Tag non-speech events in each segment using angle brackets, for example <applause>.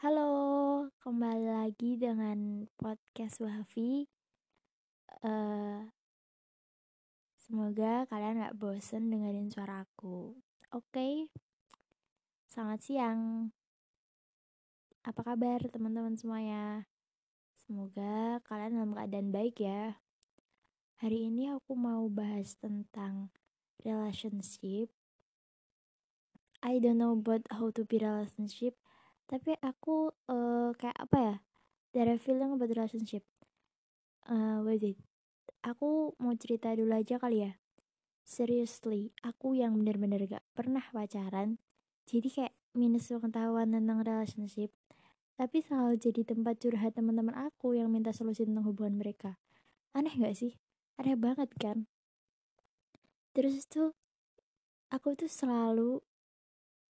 Halo, kembali lagi dengan podcast Wafi. Uh, semoga kalian gak bosen dengerin suara aku. Oke, okay? selamat siang. Apa kabar teman-teman semuanya? Semoga kalian dalam keadaan baik ya. Hari ini aku mau bahas tentang relationship. I don't know about how to be relationship tapi aku uh, kayak apa ya dari feeling about relationship. Uh, wait it. Aku mau cerita dulu aja kali ya. Seriously aku yang bener-bener gak pernah pacaran jadi kayak minus pengetahuan tentang relationship tapi selalu jadi tempat curhat teman-teman aku yang minta solusi tentang hubungan mereka. Aneh gak sih? Aneh banget kan? Terus tuh aku tuh selalu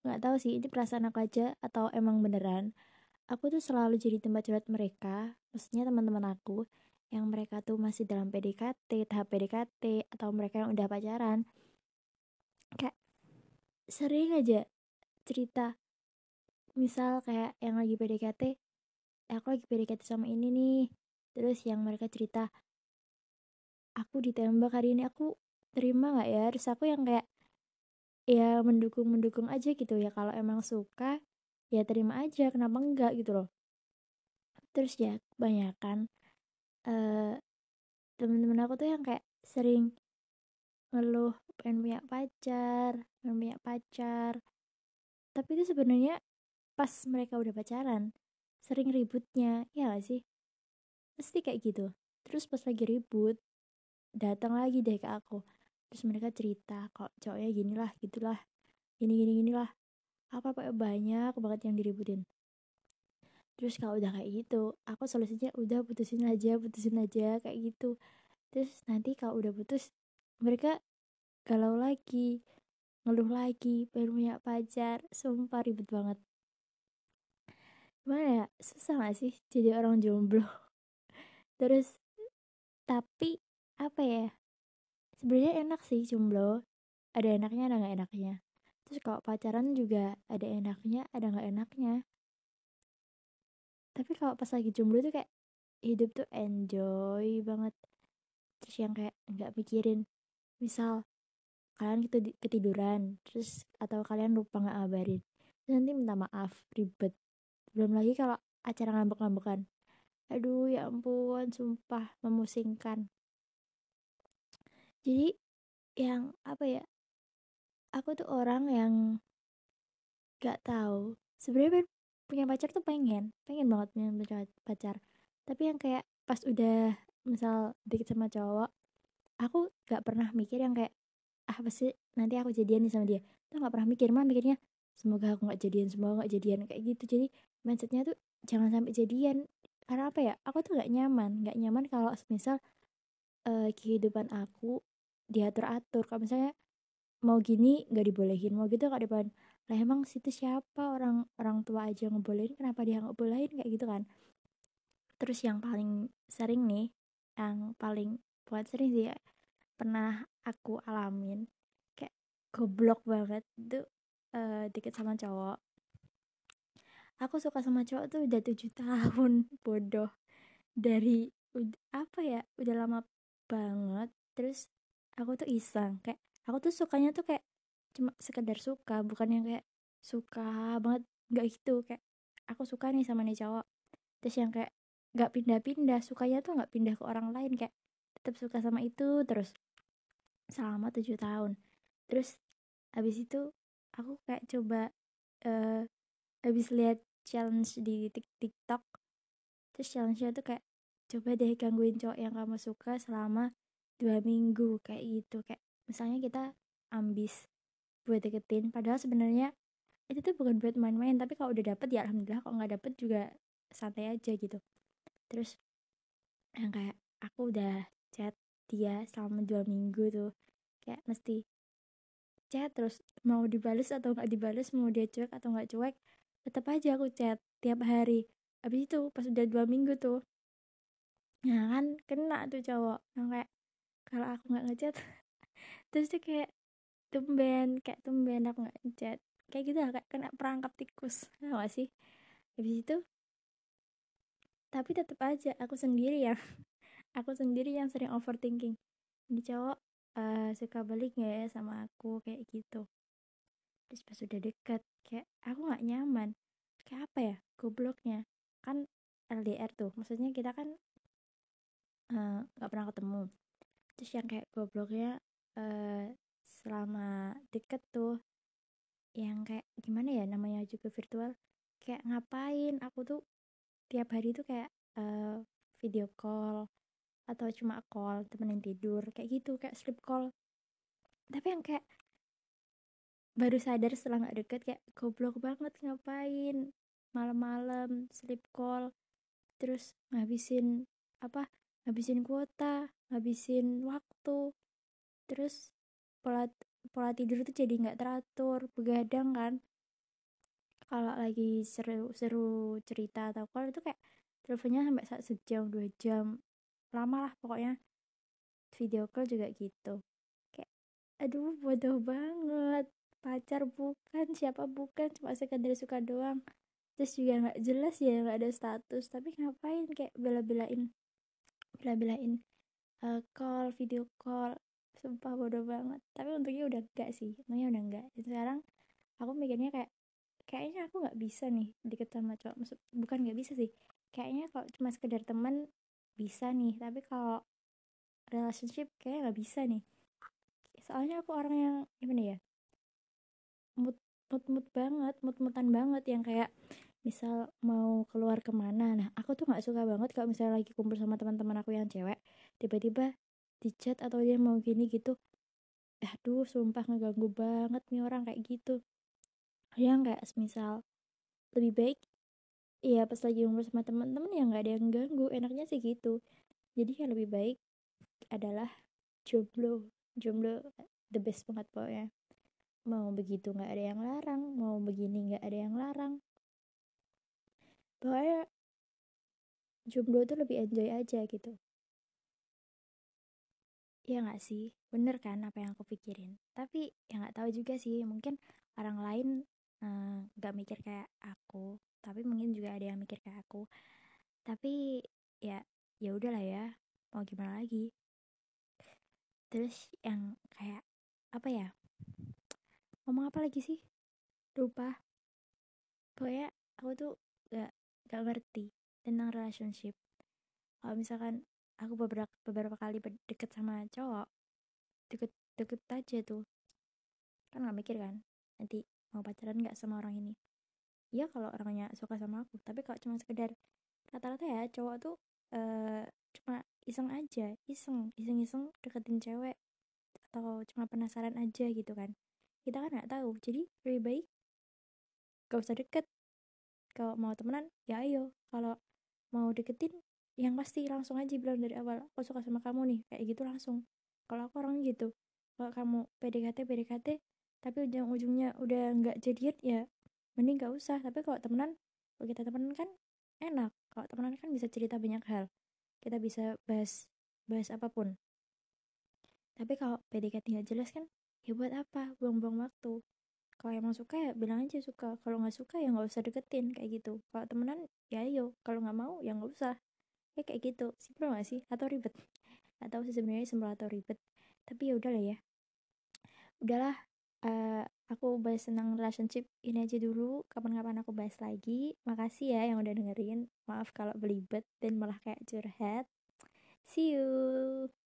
nggak tahu sih ini perasaan aku aja atau emang beneran? Aku tuh selalu jadi tempat curhat mereka maksudnya teman-teman aku yang mereka tuh masih dalam PDKT tahap PDKT atau mereka yang udah pacaran. Kayak sering aja cerita misal kayak yang lagi PDKT eh, aku lagi PDKT sama ini nih. Terus yang mereka cerita aku ditembak hari ini aku terima nggak ya? Terus aku yang kayak ya mendukung mendukung aja gitu ya. Kalau emang suka ya terima aja. Kenapa enggak gitu loh. Terus ya kebanyakan uh, temen-temen aku tuh yang kayak sering ngeluh pengen punya pacar pengen punya pacar. Tapi itu sebenarnya pas mereka udah pacaran sering ributnya. Ya gak sih? Pasti kayak gitu. Terus pas lagi ribut datang lagi deh ke aku terus mereka cerita kok cowoknya gini lah gitulah gini gini gini lah apa apa banyak banget yang diributin. Terus kalau udah kayak gitu aku solusinya udah putusin aja putusin aja kayak gitu. Terus nanti kalau udah putus mereka galau lagi ngeluh lagi pengen punya pacar sumpah ribet banget. Gimana ya susah gak sih jadi orang jomblo? <laughs> Terus tapi apa ya sebenarnya enak sih jomblo. Ada enaknya ada nggak enaknya. Terus kalau pacaran juga ada enaknya ada nggak enaknya. Tapi kalau pas lagi jomblo tuh kayak hidup tuh enjoy banget. Terus yang kayak nggak mikirin misal kalian gitu ketiduran terus atau kalian lupa nggak ngabarin nanti minta maaf ribet. Belum lagi kalau acara ngambek-ngambekan. Aduh ya ampun sumpah memusingkan jadi yang apa ya aku tuh orang yang gak tahu. Sebenarnya punya pacar tuh pengen pengen banget punya pacar tapi yang kayak pas udah misal dikit sama cowok aku gak pernah mikir yang kayak ah pasti nanti aku jadian nih sama dia. Tuh gak pernah mikir mah mikirnya semoga aku gak jadian semoga gak jadian kayak gitu. Jadi mindsetnya tuh jangan sampai jadian. Karena apa ya aku tuh gak nyaman gak nyaman kalau misal uh, kehidupan aku diatur-atur. Kalau misalnya mau gini nggak dibolehin mau gitu nggak dibolehin. Lah emang situ siapa orang orang tua aja ngebolehin? Kenapa dia nggak bolehin kayak gitu kan. Terus yang paling sering nih yang paling buat sering sih ya, pernah aku alamin kayak goblok banget tuh uh, dikit sama cowok. Aku suka sama cowok tuh udah tujuh <laughs> tahun bodoh. Dari apa ya udah lama banget. Terus aku tuh iseng kayak aku tuh sukanya tuh kayak cuma sekedar suka bukan yang kayak suka banget nggak gitu kayak aku suka nih sama nih cowok. Terus yang kayak nggak pindah-pindah sukanya tuh nggak pindah ke orang lain kayak tetap suka sama itu terus selama tujuh tahun. Terus habis itu aku kayak coba uh, habis lihat challenge di TikTok terus challenge-nya tuh kayak coba deh gangguin cowok yang kamu suka selama dua minggu kayak gitu. Kayak misalnya kita ambis buat deketin padahal sebenarnya itu tuh bukan buat main-main tapi kalau udah dapet ya alhamdulillah kalau nggak dapet juga santai aja gitu. Terus yang kayak aku udah chat dia selama dua minggu tuh kayak mesti chat terus mau dibales atau nggak dibales mau dia cuek atau nggak cuek tetap aja aku chat tiap hari. Habis itu pas udah dua minggu tuh nah kan kena tuh cowok yang kayak kalau aku nggak ngechat <laughs> terus dia kayak tumben kayak tumben aku nggak ngechat kayak gitu lah kayak kena perangkap tikus gak sih? Habis itu tapi tetap aja aku sendiri ya <laughs> aku sendiri yang sering overthinking. Ini cowok uh, suka balik gak ya sama aku kayak gitu. Terus pas udah deket kayak aku nggak nyaman. Kayak apa ya gobloknya? Kan LDR tuh maksudnya kita kan eh, nggak uh, pernah ketemu terus yang kayak gobloknya uh, selama deket tuh yang kayak gimana ya namanya juga virtual kayak ngapain? Aku tuh tiap hari tuh kayak uh, video call atau cuma call temen yang tidur kayak gitu kayak sleep call. Tapi yang kayak baru sadar setelah nggak deket kayak goblok banget ngapain? Malam-malam sleep call terus ngabisin apa ngabisin kuota ngabisin waktu terus pola pola tidur tuh jadi nggak teratur begadang kan. Kalau lagi seru-seru cerita atau call itu kayak teleponnya sampai saat sejam dua jam. Lama lah pokoknya. Video call juga gitu. Kayak aduh bodoh banget. Pacar bukan siapa bukan cuma sekedar suka doang. Terus juga nggak jelas ya nggak ada status. Tapi ngapain kayak bela-belain bela-belain uh, call video call sumpah bodoh banget. Tapi untungnya udah enggak sih untungnya udah enggak. Dan sekarang aku mikirnya kayak kayaknya aku nggak bisa nih deket sama cowok. Maksud bukan nggak bisa sih kayaknya kalau cuma sekedar teman bisa nih. Tapi kalau relationship kayak nggak bisa nih. Soalnya aku orang yang gimana ya mood mood mood banget mood moodan banget. Yang kayak misal mau keluar ke mana. Nah aku tuh nggak suka banget kalau misalnya lagi kumpul sama teman-teman aku yang cewek tiba-tiba di chat atau dia mau gini gitu aduh sumpah ngeganggu banget nih orang kayak gitu. Yang kayak misal lebih baik ya pas lagi ngumpul sama teman-teman ya nggak ada yang ganggu enaknya sih gitu. Jadi yang lebih baik adalah jomblo jomblo the best banget pokoknya. Mau begitu nggak ada yang larang mau begini nggak ada yang larang pokoknya jomblo tuh lebih enjoy aja gitu. Ya nggak sih? Bener kan apa yang aku pikirin? Tapi ya nggak tahu juga sih mungkin orang lain eh, nggak uh, mikir kayak aku tapi mungkin juga ada yang mikir kayak aku. Tapi ya ya udahlah ya mau gimana lagi? Terus yang kayak apa ya? Ngomong apa lagi sih? Lupa. Pokoknya aku tuh gak gak ngerti tentang relationship. Kalau misalkan aku beberapa beberapa kali deket sama cowok deket deket aja tuh kan nggak mikir kan nanti mau pacaran nggak sama orang ini. Iya kalau orangnya suka sama aku tapi kalau cuma sekedar rata-rata ya cowok tuh uh, cuma iseng aja iseng iseng iseng deketin cewek atau cuma penasaran aja gitu kan. Kita kan nggak tahu jadi lebih baik gak usah deket kalau mau temenan ya ayo. Kalau mau deketin yang pasti langsung aja bilang dari awal aku suka sama kamu nih. Kayak gitu langsung. Kalau aku orang gitu. Kalau kamu PDKT PDKT tapi ujung-ujungnya udah nggak jadian ya mending gak usah. Tapi kalau temenan kalau kita temenan kan enak. Kalau temenan kan bisa cerita banyak hal. Kita bisa bahas bahas apa pun. Tapi kalau PDKT nggak jelas kan ya buat apa? Buang-buang waktu kalau emang suka ya bilang aja suka kalau nggak suka ya nggak usah deketin kayak gitu. Kalau temenan ya ayo kalau nggak mau ya nggak usah. Ya kayak gitu simpel gak sih? Atau ribet? Atau sih sebenarnya simpel atau ribet? Tapi ya udahlah ya. Udahlah uh, aku bahas tentang relationship ini aja dulu. Kapan-kapan aku bahas lagi. Makasih ya yang udah dengerin. Maaf kalau belibet dan malah kayak curhat. See you